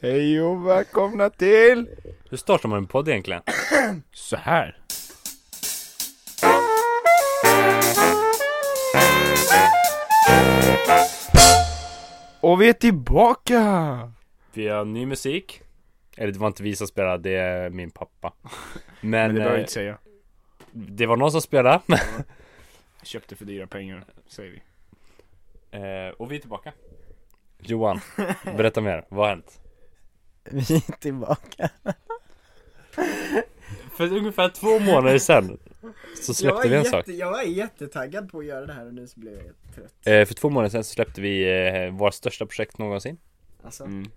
Hej och välkomna till Hur startar man en podd egentligen? Så här. Och vi är tillbaka! Vi har ny musik Eller det var inte vi som spelade, det är min pappa Men, Men det behöver vi eh, inte säga. det var någon som spelade Köpte för dyra pengar, säger vi. eh, Och vi är tillbaka Johan, berätta mer, vad har hänt? Vi är tillbaka. För ungefär två månader sedan Så släppte vi en sak jag var jättetaggad på att göra det här och nu så blev jag jättetrött. eh, För två månader sedan så släppte vi eh, vårt största projekt någonsin Alltså, Mm.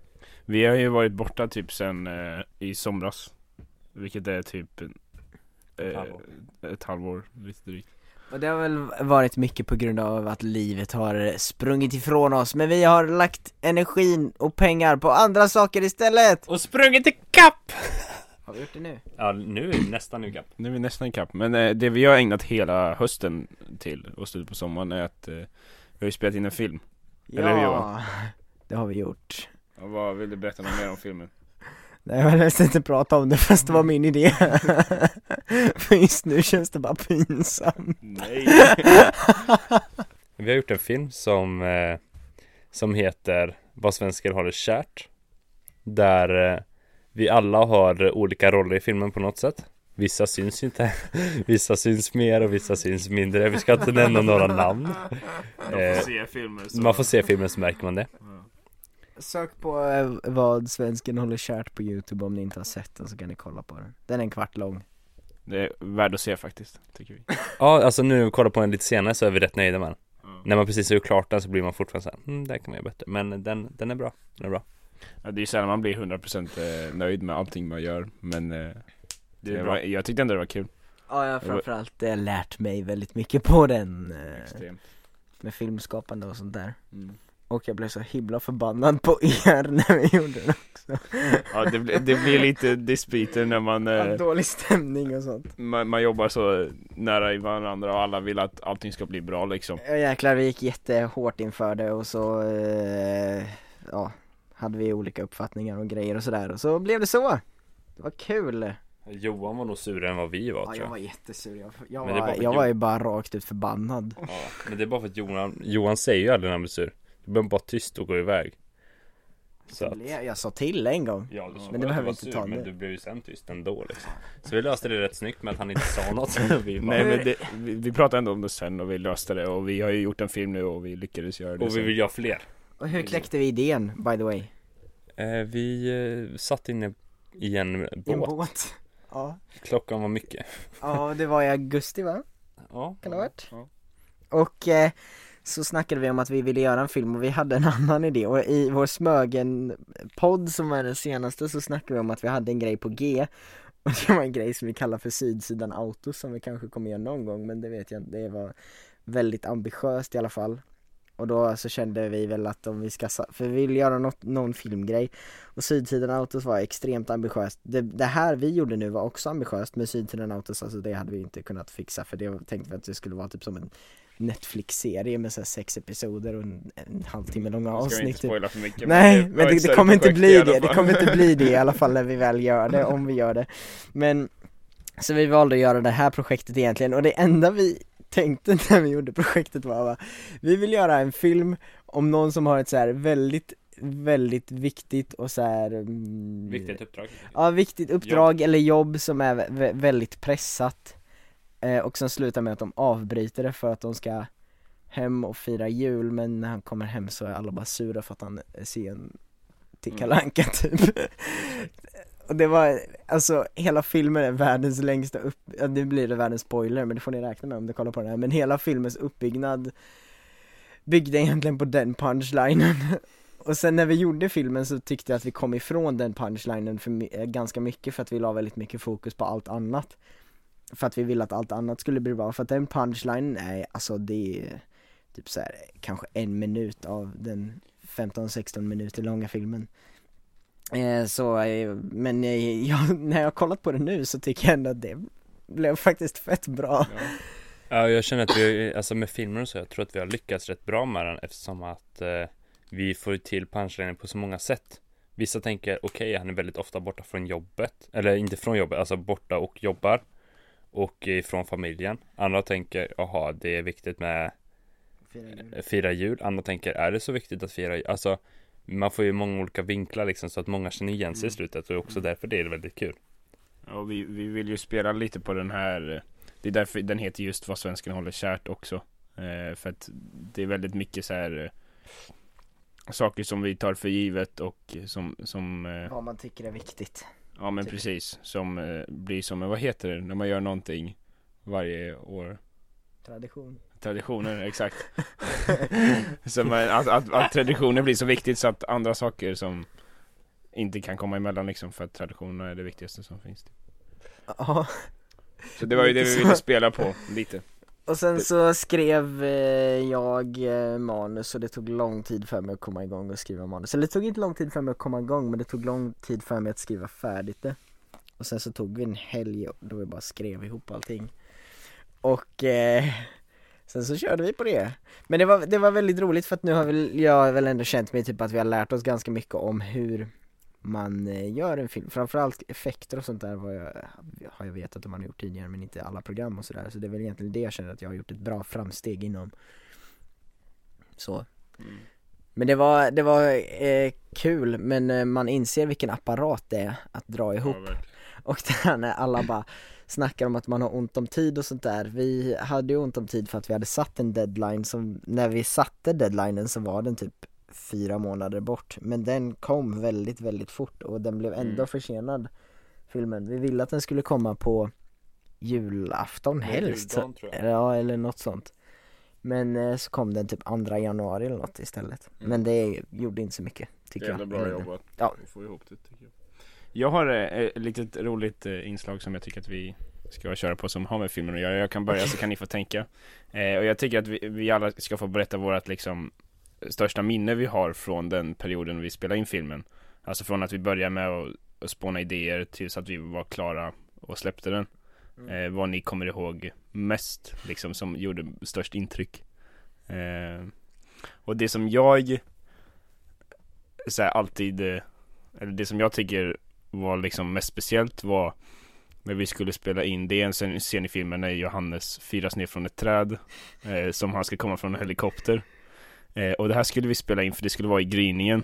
Vi har ju varit borta typ sen eh, i somras. Vilket är typ eh, Ett halvår. ett halvår, lite drygt. Och det har väl varit mycket på grund av att livet har sprungit ifrån oss, men vi har lagt energin och pengar på andra saker istället! Och sprungit i kapp! Har vi gjort det nu? Ja, nu är vi nästan i kapp Nu är vi nästan ikapp. Men eh, det vi har ägnat hela hösten till och slutet på sommaren är att eh, vi har ju spelat in en film. Eller hur, Johan? det har vi gjort. Och vad vill du berätta något mer om filmen? Nej jag vill helst inte prata om det fast det var min idé. För just nu känns det bara pinsamt. Nej! Vi har gjort en film som eh, Som heter Vad svenskar har det kärt. Där eh, vi alla har olika roller i filmen på något sätt. Vissa syns inte. Vissa syns mer och vissa syns mindre. Vi ska inte nämna några namn. Eh, se filmen så... Man får se filmen så märker man det Sök på eh, vad svensken håller kärt på youtube om ni inte har sett den så kan ni kolla på den. Den är en kvart lång. Det är värd att se faktiskt, tycker vi. Ja alltså nu när vi kollar på den lite senare så är vi rätt nöjda med den Ja. När man precis har gjort klart den så blir man fortfarande såhär mm, där kan man göra bättre Men den, den är bra, den är bra Ja, det är sällan man blir 100% eh, nöjd med allting man gör, men eh, Det är det bra var, jag tyckte ändå det var kul. Ja, jag har framförallt eh, lärt mig väldigt mycket på den. Eh, Extremt. med filmskapande och sånt där. Mm. Och jag blev så himla förbannad på er när vi gjorde den också. Ja, det, blir- det blir lite dispyter när man, eh, Dålig stämning och sånt. man, man jobbar så nära i varandra och alla vill att allting ska bli bra liksom. Ja jäklar, vi gick jättehårt inför det och så, eh, ja, hade vi olika uppfattningar och grejer och sådär och så blev det så. Det var kul. Johan var nog surare än vad vi var Ja, tror jag jag var jättesur, jag, jag, var, jag var ju bara rakt ut förbannad. Ja, men det är bara för att Johan, Johan säger ju aldrig när han blir sur Du behöver bara tyst och gå iväg Så att, Jag, sa till en gång. ja, du sa Men det behöver inte sur, ta Men nu. du blev ju sen tyst ändå liksom Så vi löste det rätt snyggt med att han inte sa något vi bara, Nej men det, vi, vi pratade ändå om det sen och vi löste det och vi har ju gjort en film nu och vi lyckades göra det Och vi vill göra fler Och hur kläckte vi idén, by the way? eh, Vi eh, satt inne i en I en båt båt. Ja. Klockan var mycket ja, det var i augusti va? Ja, Kan det ha varit? Ja. Och eh, så snackade vi om att vi ville göra en film och vi hade en annan idé. Och i vår Smögen-podd som var den senaste så snackade vi om att vi hade en grej på G. Och det var en grej som vi kallar för Sydsidan Auto som vi kanske kommer göra någon gång men det vet jag inte, det var väldigt ambitiöst i alla fall. Och då så kände vi väl att om vi ska, för vi vill göra något, någon filmgrej. Och Sydsidan Autos var extremt ambitiöst. Det, det här vi gjorde nu var också ambitiöst med Sydsidan Autos, alltså det hade vi inte kunnat fixa för det tänkte vi att det skulle vara typ som en Netflix-serie med så här sex episoder och en, en halvtimme långa Ska vi avsnitt inte typ. spoila för mycket Nej, men ett det, det kommer inte bli det, det kommer inte bli det i alla fall när vi väl gör det, om vi gör det. Men, så vi valde att göra det här projektet egentligen och det enda vi tänkte när vi gjorde projektet var va, vi vill göra en film om någon som har ett så här väldigt, väldigt viktigt och så här mm, viktigt uppdrag Ja, viktigt uppdrag eller jobb som är vä- vä- väldigt pressat eh, Och som slutar med att de avbryter det för att de ska hem och fira jul men när han kommer hem så är alla bara sura för att han är sen till Kalle Anka typ. Och det var, alltså hela filmen är världens längsta upp, ja nu blir det världens spoiler men det får ni räkna med om ni kollar på den här men hela filmens uppbyggnad byggde egentligen på den punchlinen. Och sen när vi gjorde filmen så tyckte jag att vi kom ifrån den punchlinen för eh, ganska mycket för att vi la väldigt mycket fokus på allt annat För att vi ville att allt annat skulle bli bra, för att den punchlinen är, alltså det är typ så här, kanske en minut av den 15-16 minuter långa filmen eh, Så, eh, men jag, när jag har kollat på det nu så tycker jag ändå att det blev faktiskt fett bra Ja. Ja, jag känner att vi, alltså med filmer och så, jag tror att vi har lyckats rätt bra med den eftersom att eh, vi får till punchlinen på så många sätt. Vissa tänker okej, han är väldigt ofta borta från jobbet Eller inte från jobbet, alltså borta och jobbar Och ifrån familjen. Andra tänker, jaha, det är viktigt med eh, Fira jul. Andra tänker, är det så viktigt att fira jul? Alltså Man får ju många olika vinklar liksom så att många känner igen sig i Mm. slutet. Och också därför det är väldigt kul. Och vi, vi vill ju spela lite på den här Det är därför den heter just Vad svensken håller kärt också. Eh, För att det är väldigt mycket så här eh, Saker som vi tar för givet och som, som eh, Vad man tycker är viktigt Ja men typ. precis. Som eh, blir som, vad heter det när man gör någonting Varje år? Tradition. Traditioner, exakt. Så man, att, att, att traditioner blir så viktigt så att andra saker som Inte kan komma emellan liksom för att traditionerna är det viktigaste som finns. Ja, Så det var ju det vi ville spela på, lite och sen så skrev eh, jag eh, manus och det tog lång tid för mig att komma igång och skriva manus. Eller det tog inte lång tid för mig att komma igång men det tog lång tid för mig att skriva färdigt det. Och sen så tog vi en helg då vi bara skrev ihop allting. Och eh, sen så körde vi på det. Men det var, det var väldigt roligt för att nu har väl, jag har väl ändå känt mig typ att vi har lärt oss ganska mycket om hur man eh, gör en film, framförallt effekter och sånt där var jag, har jag vetat att man har gjort tidigare men inte alla program och sådär. Så det är väl egentligen det jag känner att jag har gjort ett bra framsteg inom. Så. Men det var, det var eh, kul men eh, man inser vilken apparat det är att dra ihop. Ja, och det här när alla bara snackar om att man har ont om tid och sånt där. Vi hade ju ont om tid för att vi hade satt en deadline som, när vi satte deadlinen så var den typ fyra månader bort Men den kom väldigt, väldigt fort och den blev ändå Mm. försenad Filmen, vi ville att den skulle komma på julafton helst juldagen, jag. Ja, eller något sånt Men eh, så kom den typ andra januari eller något istället Mm. Men det gjorde inte så mycket, tycker jag bra i längden. jobbat Ja. att få ihop det tycker jag Jag har eh, ett litet roligt eh, inslag som jag tycker att vi ska köra på som har med filmen att göra Jag kan börja så kan ni få tänka eh, Och jag tycker att vi, vi alla ska få berätta vårt liksom Största minne vi har från den perioden vi spelade in filmen. Alltså från att vi började med att, spåna idéer tills att vi var klara och släppte den. Mm. eh, Vad ni kommer ihåg mest liksom som gjorde störst intryck. Eh, Och det som jag så här, alltid eh, Eller det som jag tycker var liksom mest speciellt var när vi skulle spela in, det är en scen- scen i filmen när Johannes firas ner från ett träd eh, Som han ska komma från en helikopter eh, Och det här skulle vi spela in för det skulle vara i gryningen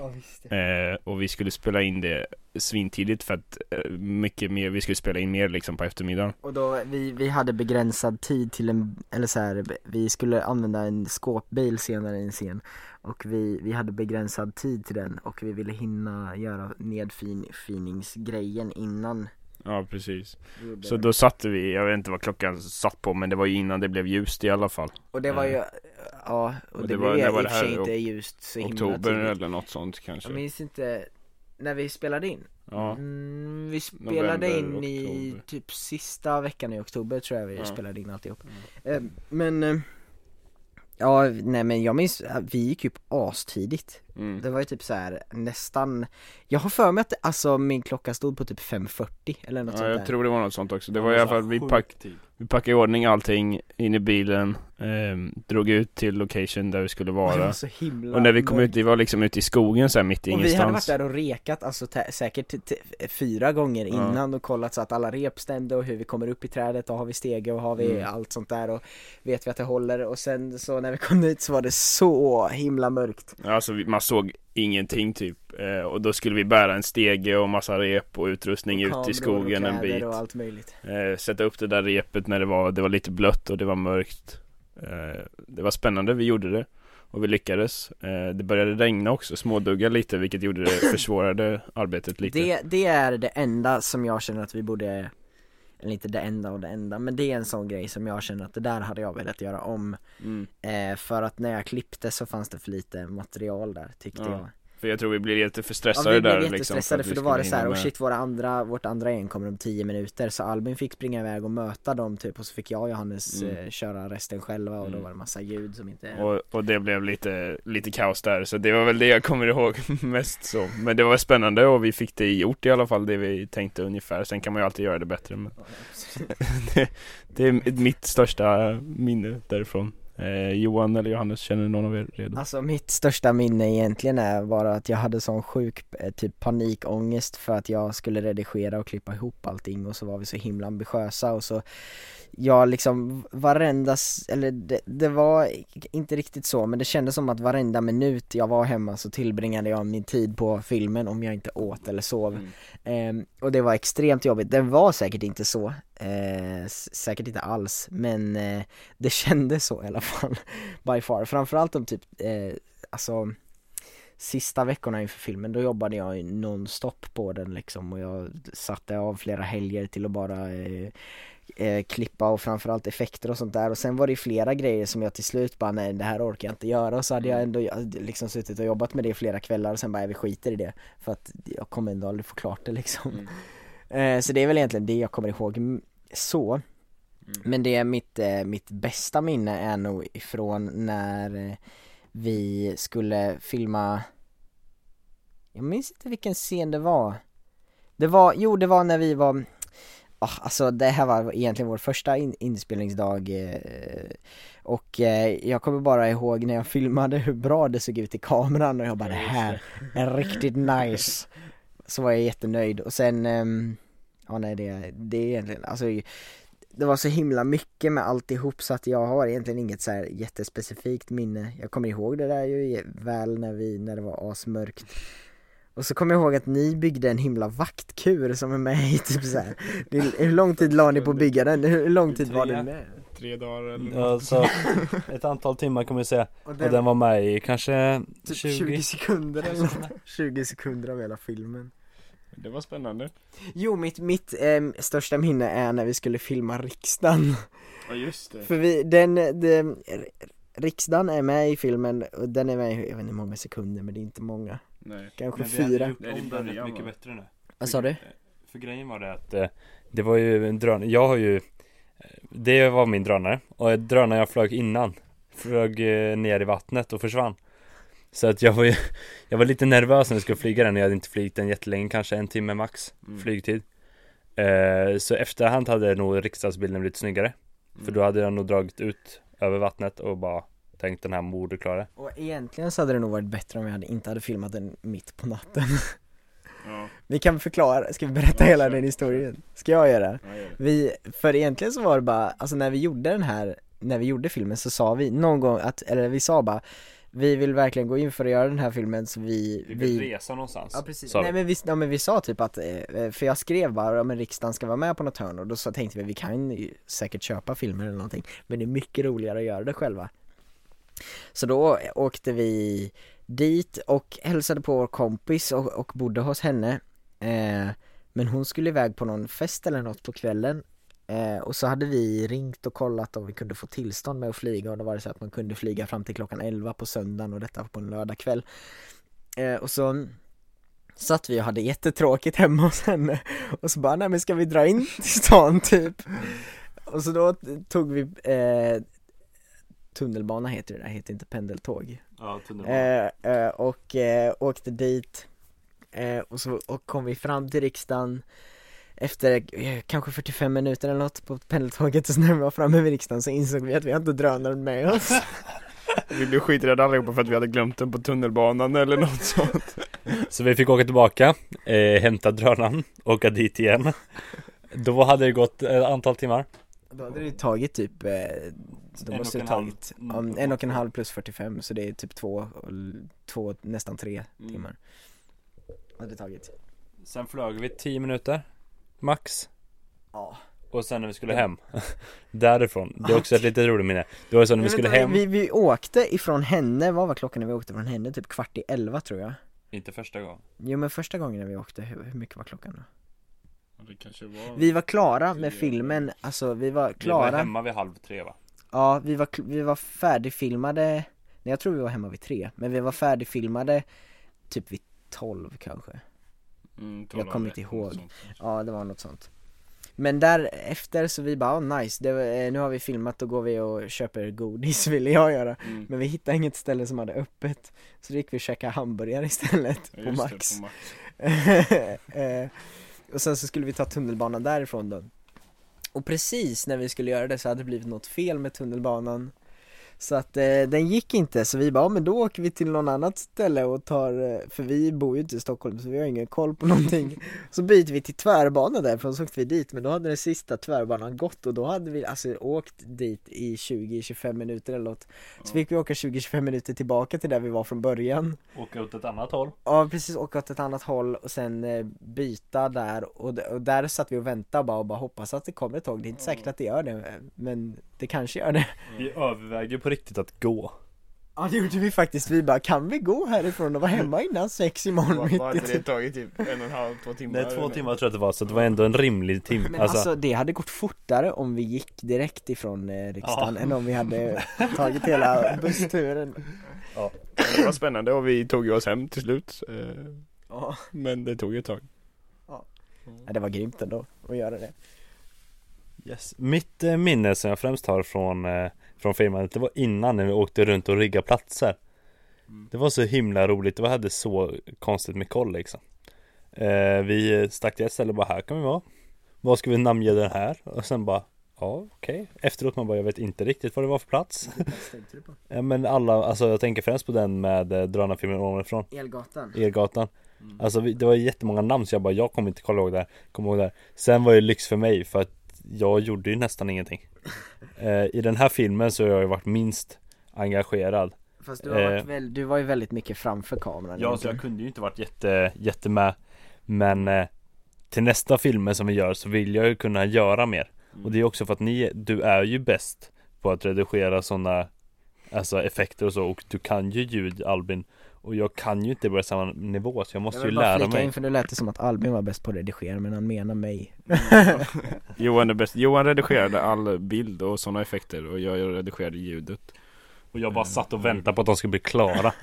Ja. Eh, och vi skulle spela in det svintidigt för att eh, mycket mer, vi skulle spela in mer liksom på eftermiddagen. Och då, vi, vi hade begränsad tid till en, eller så här, vi skulle använda en skåpbil senare i en scen Och vi, vi hade begränsad tid till den och vi ville hinna göra nedfiningsgrejen innan Ja, precis. Så då satte vi, jag vet inte vad klockan satt på men det var ju innan det blev ljust i alla fall. Och det var ju, ja, och, Och det, det var- blev i och för sig inte ljust så himla Oktober eller något sånt kanske. Jag minns inte, när vi spelade in? Ja. Mm, vi spelade November, in i oktober. typ sista veckan i oktober tror jag vi Ja. spelade in alltihop Eh, Men, eh, ja nej men jag minns, vi gick upp astidigt Mm. Det var ju typ så här nästan Jag har för mig att alltså min klocka stod på typ 5.40 eller något Ja, sånt jag där tror det var något sånt också. Det var i alla fall, vi, pack, vi packade i ordning allting in i bilen, ehm, drog ut till location där vi skulle det var vara. så himla Och när vi kom mörkt. ut, vi var liksom ute i skogen så här mitt i Och vi hade varit ingenstans. där och rekat alltså säkert fyra gånger Ja. innan och kollat så att alla rep stämde och hur vi kommer upp i trädet och har vi stege och har vi Mm. allt sånt där och vet vi att det håller och sen så när vi kom ut så var det så himla mörkt Alltså vi- man såg ingenting typ. Eh, Och då skulle vi bära en stege och massa rep och utrustning ut Kameror i skogen och en bit. och allt möjligt. Eh, Sätta upp det där repet när det var, det var lite blött och det var mörkt. Eh, Det var spännande, vi gjorde det. Och vi lyckades. Eh, Det började regna också, smådugga lite vilket gjorde det, försvårade arbetet lite. Det, det är det enda som jag känner att vi borde eller inte det enda och det enda, men det är en sån grej som jag känner att det där hade jag velat göra om mm. eh, För att när jag klippte så fanns det för lite material där tyckte Ja. jag För jag tror vi blir lite för Ja stressade vi blev där liksom att vi för då var det så här, och shit våra andra, vårt andra en kommer om 10 minuter. Så Albin fick springa iväg och möta dem typ och så fick jag och Johannes Mm. eh, köra resten själva och då Mm. var det massa ljud som inte Och, och det blev lite, lite kaos där, så det var väl det jag kommer ihåg mest så. Men det var spännande och vi fick det gjort i alla fall, det vi tänkte ungefär. Sen kan man ju alltid göra det bättre men det, det är mitt största minne därifrån Eh, Johan eller Johannes, känner någon av er redo? Alltså mitt största minne egentligen är bara att jag hade sån sjuk eh, typ panikångest för att jag skulle redigera och klippa ihop allting och så var vi så himla ambitiösa och så jag liksom varenda, eller det, det var inte riktigt så men det kändes som att varenda minut jag var hemma så tillbringade jag min tid på filmen om jag inte åt eller sov Mm. Ehm, och det var extremt jobbigt, det var säkert inte så, eh, säkert inte alls, men eh, det kändes så i alla fall, by far. Framförallt de typ, eh, alltså sista veckorna inför filmen, då jobbade jag nonstop på den liksom och jag satte av flera helger till att bara eh, eh, klippa och framförallt effekter och sånt där. Och sen var det flera grejer som jag till slut bara nej det här orkar jag inte göra. Och så hade jag ändå jag hade liksom suttit och jobbat med det i flera kvällar och sen bara "Nej, vi skiter i det. För att jag kommer ändå aldrig få klart det liksom. Eh, Så det är väl egentligen det jag kommer ihåg så. Men det är mitt, eh, mitt bästa minne är nog ifrån när eh, vi skulle filma Jag minns inte vilken scen det var. Det var, jo det var när vi var Ah, alltså det här var egentligen vår första in- inspelningsdag eh, och eh, jag kommer bara ihåg när jag filmade hur bra det såg ut i kameran och jag bara det här är riktigt nice. Så var jag jättenöjd. Och sen, ehm, ja eh, oh, nej det, det är egentligen, alltså det var så himla mycket med alltihop så att jag har egentligen inget så här jättespecifikt minne Jag kommer ihåg det där ju väl när vi, när det var asmörkt och så kommer jag ihåg att ni byggde en himla vaktkur som är med i typ så här. Det, Hur lång tid la ni på att bygga den? Hur lång tid var den med? Tre dagar eller Ja, så ett antal timmar kan man säga Och Och den var med i kanske typ 20, 20 sekunder eller nåt. 20 sekunder av hela filmen Det var spännande. Jo, mitt, mitt ehm, största minne är när vi skulle filma riksdagen. Ja just det. För vi, den, den, riksdagen är med i filmen och den är med i, jag vet inte hur många sekunder men det är inte många. Nej. Kanske Men vi hade fyra. gjort Det är i om den mycket va? bättre nu. Vad sa du? För grejen var det att eh, Det var ju en drönare, jag har ju eh, Det var min drönare. Och drönaren jag flög innan Flög eh, ner i vattnet och försvann Så att jag var ju Jag var lite nervös när jag skulle flyga den Jag hade inte flygit den jättelänge, kanske en timme max Mm. Flygtid eh, Så efterhand hade nog riksdagsbilden blivit snyggare Mm. För då hade jag nog dragit ut över vattnet och bara Tänkt den här borde klara Och egentligen så hade det nog varit bättre om vi hade, inte hade filmat den mitt på natten Ja, Vi kan förklara, ska vi berätta Ja, hela kör. den historien? Ska jag göra? ja, gör det. Vi, för egentligen så var det bara, alltså när vi gjorde den här, när vi gjorde filmen så sa vi någon gång att, eller vi sa bara Vi vill verkligen gå in för att göra den här filmen så vi, Vi vill resa någonstans. Ja precis, sa vi. nej men vi, ja, men vi sa typ att, eh, för jag skrev bara, ja men riksdagen ska vara med på något hörn och då så tänkte vi vi kan ju säkert köpa filmer eller någonting Men det är mycket roligare att göra det själva. Så då åkte vi dit och hälsade på vår kompis och, och bodde hos henne eh, Men hon skulle iväg på någon fest eller något på kvällen eh, Och så hade vi ringt och kollat om vi kunde få tillstånd med att flyga och då var det så att man kunde flyga fram till klockan 11 på söndagen och detta på en lördagkväll eh, Och så satt vi och hade jättetråkigt hemma hos henne och så bara, nej men ska vi dra in till stan typ? Och så då tog vi eh, tunnelbana heter det där, heter inte pendeltåg. Ja, eh, eh, och eh, åkte dit. Och så och kom vi fram till riksdagen efter eh, kanske 45 minuter eller något på pendeltåget och så när vi var framme vid riksdagen så insåg vi att vi inte drönaren med oss. Vi blev skiträdda allihopa för att vi hade glömt den på tunnelbanan eller något sånt. Så vi fick åka tillbaka, eh, hämta drönaren, åka dit igen. Då hade det gått ett antal timmar. Då hade det tagit typ, eh, då En måste och det en halv. tagit en och en halv plus 45 så det är typ två, två nästan tre Mm. timmar. Hade det tagit. Sen flög vi 10 minuter Max. Ja. Och sen när vi skulle hem. Därifrån, det är också ett lite roligt minne. Det var så när vi skulle hem. vi, vi åkte ifrån henne, vad var klockan när vi åkte från henne? Typ kvart i elva tror jag. Inte första gången. Jo men första gången när vi åkte, hur, hur mycket var klockan då? Det kanske var Vi var klara med filmen, alltså vi var Vi klara. var hemma vid halv tre va? Ja, vi var, vi var färdigfilmade, nej jag tror vi var hemma vid tre, men vi var färdigfilmade typ vid tolv kanske mm, Jag kommer inte ihåg. sånt. Ja, det var något sånt Men därefter så vi bara, oh, nice, det, eh, nu har vi filmat, då går vi och köper godis ville jag göra Mm. Men vi hittade inget ställe som hade öppet Så då gick vi och käkade hamburgare istället Ja, på just det, Max på Max. Eh, Och sen så skulle vi ta tunnelbanan därifrån då Och precis när vi skulle göra det så hade det blivit något fel med tunnelbanan Så att eh, den gick inte, så vi bara, ja, men då åker vi till någon annat ställe och tar, eh, för vi bor ju inte i Stockholm så vi har ingen koll på någonting. Så byter vi till tvärbana därifrån så åkte vi dit, men då hade den sista tvärbanan gått och då hade vi alltså åkt dit i 20-25 minuter eller något. Så fick vi åka 20-25 minuter tillbaka till där vi var från början. Åka åt ett annat håll. Ja precis, åka åt ett annat håll och sen eh, byta där. Och, och där satt vi och väntade bara och bara hoppas att det kommer ett tåg, det är inte säkert att det gör det men det kanske gör det. Vi övervägde ju på riktigt att gå Ja det gjorde vi faktiskt, vi bara kan vi gå härifrån och vara hemma innan sex imorgon Vad mitt vad i hade det tagit typ en och en halv, två timmar? Nej två eller? timmar tror jag att det var så det var ändå en rimlig timme Men alltså, alltså, det hade gått fortare om vi gick direkt ifrån eh, riksdagen Ja. än om vi hade tagit hela bussturen Det var spännande och vi tog ju oss hem till slut eh, Ja, Men det tog ju ett tag det var grymt ändå att göra det yes. Mitt eh, minne som jag främst har från, eh, från filmandet Det var innan när vi åkte runt och riggade platser. Det var så himla roligt, vi hade så konstigt med koll liksom. Eh, Vi stack till ett ställe och bara här kan vi vara. Vad ska vi namnge den här? Och sen bara Ja okej. Efteråt man bara jag vet inte riktigt vad det var för plats. Ja, Men alla, alltså jag tänker främst på den med eh, drönarfilmen ovanifrån. Elgatan. Elgatan. Alltså vi, det var jättemånga namn så jag bara jag kommer inte kolla ihåg det här, kommer ihåg det här. Sen var det lyx för mig för att jag gjorde ju nästan ingenting. Eh, I den här filmen så har jag ju varit minst engagerad. Fast du, har varit Eh. väl, du var ju väldigt mycket framför kameran Ja så jag kunde ju inte varit jätte, jätte med Men eh, till nästa filmer som vi gör så vill jag ju kunna göra mer. Och det är också för att ni, du är ju bäst på att redigera sådana Alltså effekter och så och du kan ju ljud Albin Och jag kan ju inte på samma nivå så jag måste Jag ju lära mig. in för nu lät det som att Albin var bäst på att redigera men han menar mig. Johan är bäst, Johan redigerade all bild och sådana effekter och jag redigerade ljudet. Och jag bara satt och väntade på att de skulle bli klara.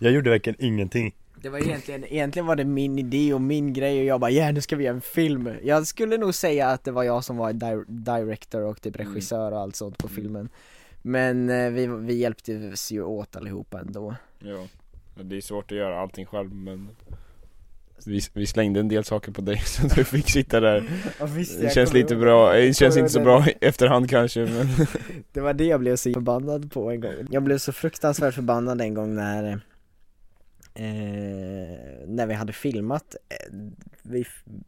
Jag gjorde verkligen ingenting. Det var egentligen, egentligen var det min idé och min grej och jag bara ja nu ska vi göra en film. Jag skulle nog säga att det var jag som var di- director och typ regissör och allt sånt på filmen Men eh, vi, vi hjälptes ju åt allihopa ändå. Ja. Det är svårt att göra allting själv men vi, vi slängde en del saker på dig så du fick sitta där. Ja, visst, Det känns lite bra, det känns inte så bra i efterhand kanske men Det var det jag blev så förbannad på en gång. Jag blev så fruktansvärt förbannad en gång när eh, När vi hade filmat. Eh, vi,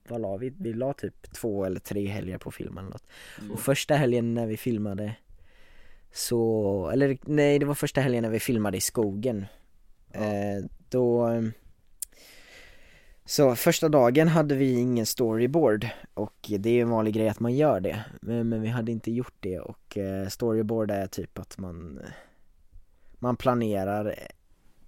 Vad la vi? Vi la typ två eller tre helger på filmen eller något. Och första helgen när vi filmade Så, eller nej det var första helgen när vi filmade i skogen. Eh, Då så första dagen hade vi ingen storyboard och det är ju en vanlig grej att man gör det. Men, men vi hade inte gjort det och eh, storyboard är typ att man Man planerar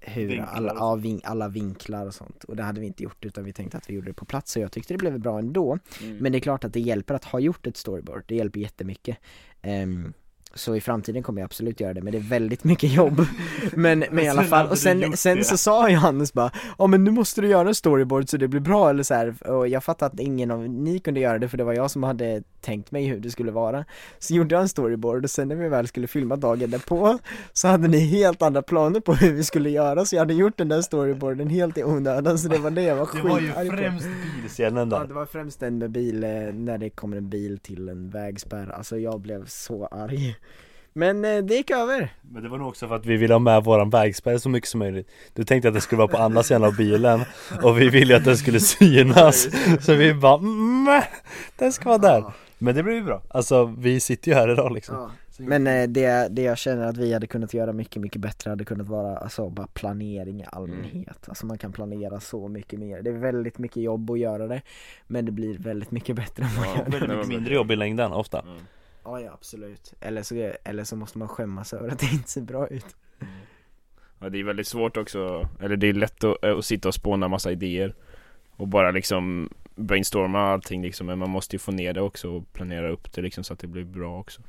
hur Vinklar alla, ja, vin, alla vinklar och sånt. Och det hade vi inte gjort utan vi tänkte att vi gjorde det på plats. Och jag tyckte det blev bra ändå. Men det är klart att det hjälper att ha gjort ett storyboard, det hjälper jättemycket. Ehm, Så i framtiden kommer jag absolut göra det men det är väldigt mycket jobb. Men, men i alla sen fall, och sen, sen så sa Johannes bara Ja men nu måste du göra en storyboard så det blir bra eller så här. och jag fattade att ingen av ni kunde göra det för det var jag som hade tänkt mig hur det skulle vara. Så gjorde jag en storyboard och sen när vi väl skulle filma dagen därpå Så hade ni helt andra planer på hur vi skulle göra så jag hade gjort den där storyboarden helt i onödan så det var det jag var Det var ju skitarg på. främst bilscenen Ja där det var främst den med bil, eh, när det kommer en bil till en vägspärr, alltså jag blev så arg Men eh, det gick över. Men det var nog också för att vi ville ha med våran vägspärr så mycket som möjligt. Du tänkte att det skulle vara på andra sidan av bilen Och vi ville att den skulle synas. Så vi bara mm, Den ska vara där. Men det blev ju bra. Alltså vi sitter ju här idag liksom. Men eh, det, det jag känner att vi hade kunnat göra mycket, mycket bättre hade kunnat vara alltså bara planering i allmänhet. Alltså man kan planera så mycket mer, det är väldigt mycket jobb att göra det Men det blir väldigt mycket bättre om man Ja, gör det. Väldigt mycket mindre jobb i längden ofta Ja, ja absolut, eller så, eller så måste man skämmas över att det inte ser bra ut. Mm. Ja det är väldigt svårt också, eller det är lätt att, eh, att sitta och spåna massa idéer Och bara liksom brainstorma allting liksom. Men man måste ju få ner det också och planera upp det liksom så att det blir bra också.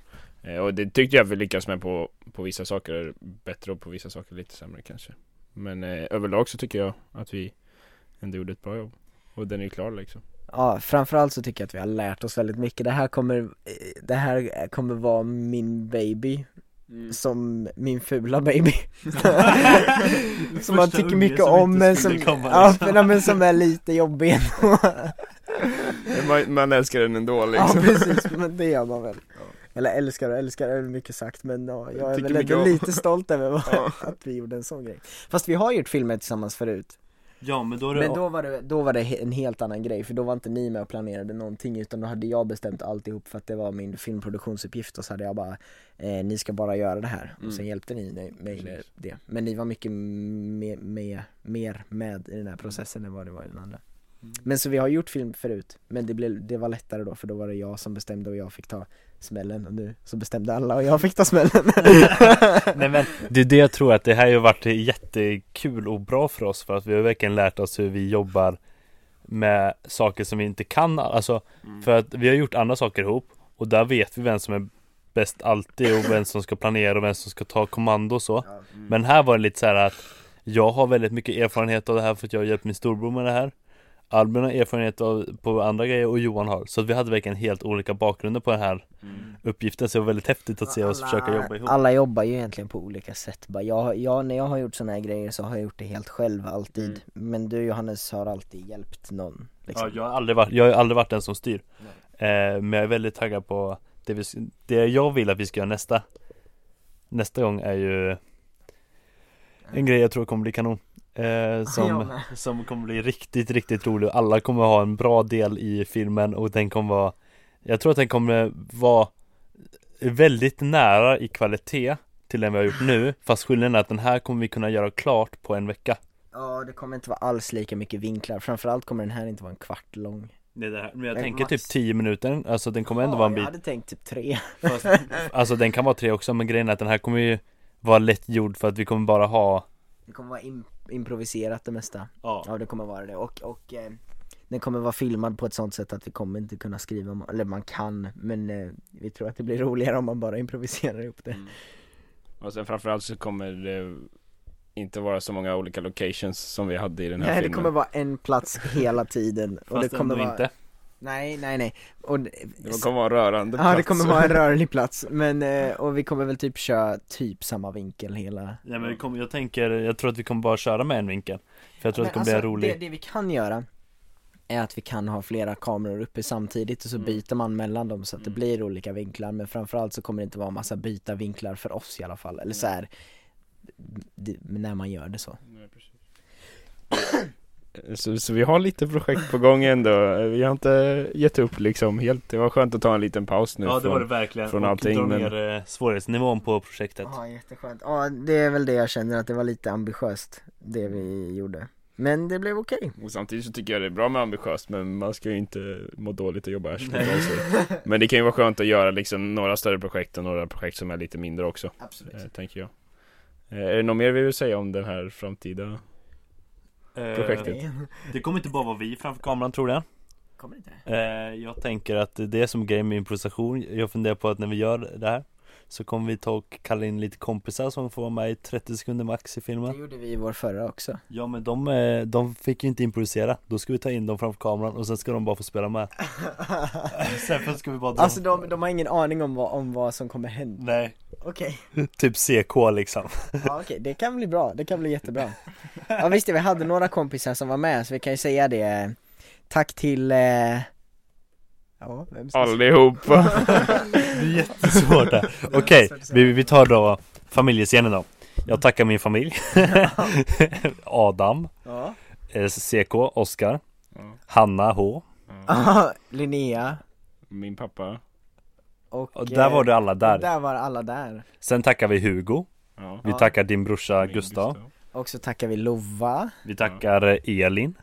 Eh, Och det tyckte jag vi lyckades med på, på vissa saker. Bättre och på vissa saker lite sämre kanske. Men eh, överlag så tycker jag att vi ändå gjorde ett bra jobb. Och den är ju klar liksom. Ja, framförallt så tycker jag att vi har lärt oss väldigt mycket. Det här kommer, eh, det här kommer vara min baby Som min fula baby. Som man tycker mycket om men som, komma, ja, liksom. men, men som är lite jobbig ändå. Man, man älskar den ändå Ja liksom. precis, men det gör man väl. Eller älskar och älskar är mycket sagt men ja, jag är Tycker väl lite stolt över Ja. att vi gjorde en sån grej. Fast vi har gjort filmer tillsammans förut Ja men då det Men då var det, då var det en helt annan grej för då var inte ni med och planerade någonting utan då hade jag bestämt alltihop för att det var min filmproduktionsuppgift och så hade jag bara eh, Ni ska bara göra det här och Mm. sen hjälpte ni mig med det Men ni var mycket med, med, mer med i den här processen än vad det var i den andra Mm. Men så vi har gjort film förut men det, blev, det var lättare då för då var det jag som bestämde och jag fick ta smällen och nu så bestämde alla och jag fick ta smällen Nej men det är det jag tror att det här har ju varit jättekul och bra för oss för att vi har verkligen lärt oss hur vi jobbar med saker som vi inte kan, alltså Mm. för att vi har gjort andra saker ihop och där vet vi vem som är bäst alltid och vem som ska planera och vem som ska ta kommando och så. Mm. Men här var det lite så här att jag har väldigt mycket erfarenhet av det här för att jag har hjälpt min storbror med det här. Albin har erfarenhet av, på andra grejer och Johan har. Så att vi hade verkligen helt olika bakgrunder på den här Mm. uppgiften. Så det var väldigt häftigt att se oss försöka jobba ihop. Alla jobbar ju egentligen på olika sätt jag, jag, när jag har gjort såna här grejer så har jag gjort det helt själv alltid Mm. Men du Johannes har alltid hjälpt någon liksom. Ja, jag har aldrig varit, jag har aldrig varit den som styr. Eh, men jag är väldigt taggad på det, vi, det jag vill att vi ska göra nästa Nästa gång är ju En grej jag tror kommer bli kanon eh, Jag som, som kommer bli riktigt, riktigt rolig. Alla kommer ha en bra del i filmen och den kommer vara Jag tror att den kommer vara Väldigt nära i kvalitet till den vi har gjort nu Fast skillnaden är att den här kommer vi kunna göra klart på en vecka. Ja det kommer inte vara alls lika mycket vinklar, framförallt kommer den här inte vara en kvart lång. Är det här. Men jag Men tänker max- typ 10 minuter, alltså den kommer ändå Ja, vara en Jag bit hade tänkt typ tre. Fast, alltså den kan vara tre också men grejen är att den här kommer ju vara lätt gjord för att vi kommer bara ha Det kommer vara im- improviserat det mesta. Ja, Ja det kommer vara det. Och, och eh, den kommer vara filmad på ett sånt sätt att vi kommer inte kunna skriva, eller man kan men eh, vi tror att det blir roligare om man bara improviserar ihop det. Mm. Och sen framförallt så kommer det inte vara så många olika locations som vi hade i den här Nej det filmen. kommer vara en plats hela tiden. Och fast det kommer ändå vara inte Nej nej nej. Och, det- kommer vara en rörande Ja det plats. kommer vara en rörlig plats. Men eh, och vi kommer väl typ köra typ samma vinkel hela. Nej men kommer, jag tänker, jag tror att vi kommer bara köra med en vinkel. För jag tror att det kommer bli en rolig. alltså, det, det vi kan göra är att vi kan ha flera kameror uppe samtidigt och så Mm. byter man mellan dem så att det Mm. blir olika vinklar. Men framförallt så kommer det inte vara massa byta vinklar för oss i alla fall. Eller så här det, när man gör det så. Nej, precis. Så, så vi har lite projekt på gång ändå, vi har inte gett upp liksom helt, det var skönt att ta en liten paus nu Ja det från, var det verkligen, från och allting, dra men- ner eh, svårighetsnivån på projektet. Ja jätteskönt, ja det är väl det jag känner att det var lite ambitiöst det vi gjorde. Men det blev okej. Och samtidigt så tycker jag det är bra med ambitiöst men man ska ju inte må dåligt och jobba sig. Men det kan ju vara skönt att göra liksom några större projekt och några projekt som är lite mindre också, Absolut. eh, tänker jag. Eh, Är det något mer vi vill säga om den här framtida projektet? Eh, Det kommer inte bara vara vi framför kameran tror jag. Kommer inte? eh, Jag tänker att det är som grej med improvisation. Jag funderar på att när vi gör det här Så kommer vi ta och kalla in lite kompisar som får vara med i 30 sekunder max i Det filmen gjorde vi i vår förra också. Ja men de, eh, de fick ju inte improvisera. Då ska vi ta in dem framför kameran och sen ska de bara få spela med. Sen ska vi bara dra. Alltså de, de har ingen aning om vad, om vad som kommer hända. Nej, Okej. Typ CK liksom. Ja okej, det kan bli bra, det kan bli jättebra. Ja visst det, vi hade några kompisar som var med så vi kan ju säga det. Tack till eh... Ja, vem ska Allihopa! Det är jättesvårt där Okej, vi, vi tar då familjescenen då. Jag tackar min familj. Adam. Ja, eh, CK, Oskar Ja, Hanna H. Ja. Linnea. Min pappa, och, Och där var det alla där. där var alla där. Sen tackar vi Hugo. Ja. Vi Ja. tackar din brorsa Min Gustav. Och så tackar vi Lova. Vi tackar eh, Elin.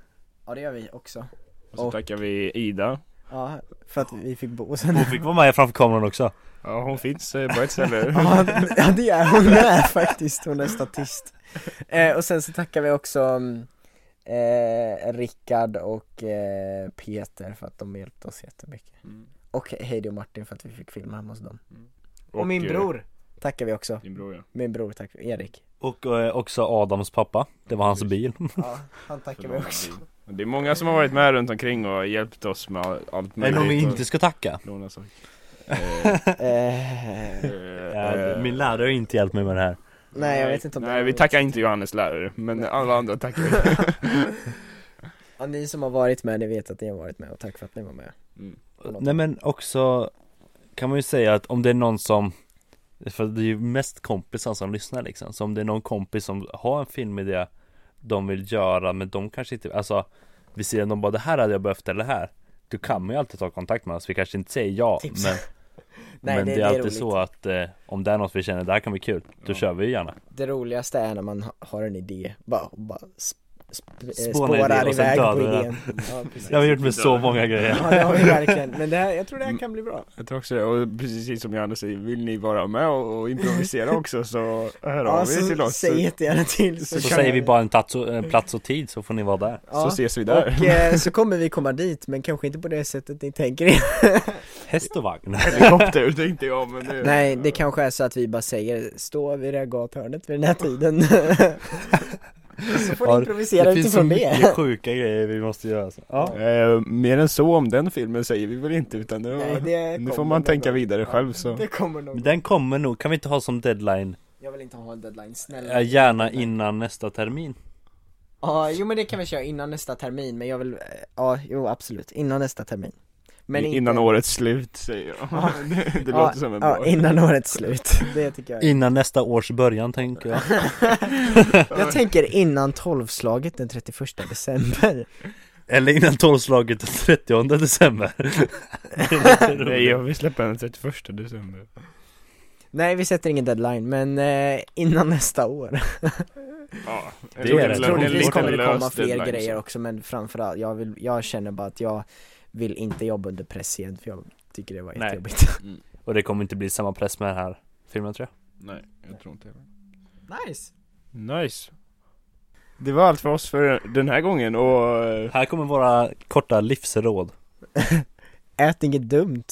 Ja det gör vi också. Och så Och- tackar vi Ida. Ja, för att vi fick bo sen. Hon fick vara med framför kameran också. Ja hon finns eh, på ett ställe. Ja, ja det är hon med faktiskt, hon är statist. Eh, Och sen så tackar vi också mm, eh, Rickard och eh, Peter för att de hjälpte oss jättemycket. Mm. Och Heidi och Martin för att vi fick filma hemma hos dem. Och, Och, min eh, bror. Tackar vi också, Din bror ja. Min bror tack, Erik. Och eh, också Adams pappa. Det var hans bil. Ja, han tackar vi också. Det är många som har varit med runt omkring och hjälpt oss med allt Är det någon vi möjligt inte ska tacka? låna saker. Eh, eh, Ja, eh, min lärare har inte hjälpt mig med det här. Nej jag vet inte om Nej vi tackar inte Johannes lärare, men alla andra tackar vi. Ja, Ni som har varit med, ni vet att ni har varit med och tack för att ni var med. mm. Nej men också kan man ju säga att om det är någon som För det är ju mest kompisar som lyssnar liksom Så om det är någon kompis som har en filmidé De vill göra men de kanske inte Alltså Vi ser de bara det här hade jag behövt eller det här Du kan ju alltid ta kontakt med oss Vi kanske inte säger ja Tips. men Nej, Men det- det, är alltid roligt. så att eh, Om det är något vi känner det här kan bli kul Då Ja. kör vi ju gärna Det roligaste är när man ha- har en idé, bara, bara sp- eh, spårar iväg på idén. Ja. Det har gjort med så många grejer. Ja det har vi verkligen, men det här, jag tror det här kan bli bra. Jag tror också det, och precis som Johannes säger, vill ni vara med och, och improvisera också så hör Ja av er till så oss. säg jättegärna till Så kan säger vi bara en plats och, en plats och tid så får ni vara där. Ja. så ses vi där. Och eh, så kommer vi komma dit, men kanske inte på det sättet ni tänker er. Häst och vagn. Helikopter tänkte jag men nu Nej, det kanske är så att vi bara säger stå vid det här gathörnet vid den här tiden Så får Ja, improvisera Det finns så utifrån mycket det sjuka grejer vi måste göra så. Ja. Eh, mer än så om den filmen säger vi väl inte utan nu, Nej, det nu får man tänka nog. vidare själv så. Det kommer nog. Men Den kommer nog, kan vi inte ha som deadline? Jag vill inte ha en deadline, snälla. Ja, Gärna innan nästa termin. Ja, jo men det kan vi köra innan nästa termin, men jag vill, eh, ja, jo absolut, innan nästa termin Men inte, Innan årets slut säger jag. Ja. Det, det ja, låter som en bra Ja, innan årets slut, det tycker jag Innan nästa års början tänker jag. Jag tänker innan tolvslaget den 31 december. Eller innan tolvslaget den 30 december. Nej jag vill släppa den 31 december. Nej vi sätter ingen deadline, men eh, innan nästa år. Ja, Det är det. Troligtvis kommer det komma fler deadline, grejer så. också men framförallt, jag, vill, jag känner bara att jag vill inte jobba under press igen för jag tycker det var Nej. jättejobbigt. Och det kommer inte bli samma press med den här filmen tror jag. Nej, jag tror inte det. Nice! Nice. Det var allt för oss för den här gången och eh, Här kommer våra korta livsråd. Ät inget dumt.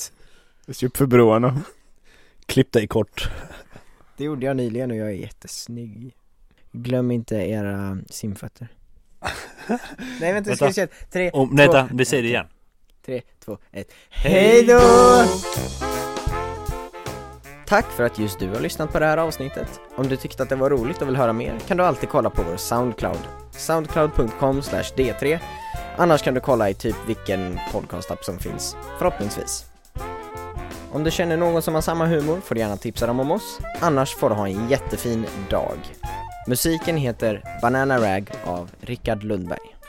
Se upp för broarna. Klipp dig kort. Det gjorde jag nyligen och jag är jättesnygg. Glöm inte era simfötter. Nej vänta, ska vi Vänta. se, tre, Nej två, vänta, vi säger det igen tre, två, ett Hej Hejdå! Tack för att just du har lyssnat på det här avsnittet. Om du tyckte att det var roligt och vill höra mer kan du alltid kolla på vår Soundcloud. Soundcloud.com d3 Annars kan du kolla i typ vilken podcastapp som finns, förhoppningsvis. Om du känner någon som har samma humor får du gärna tipsa dem om oss, annars får du ha en jättefin dag. Musiken heter Banana Rag av Rickard Lundberg.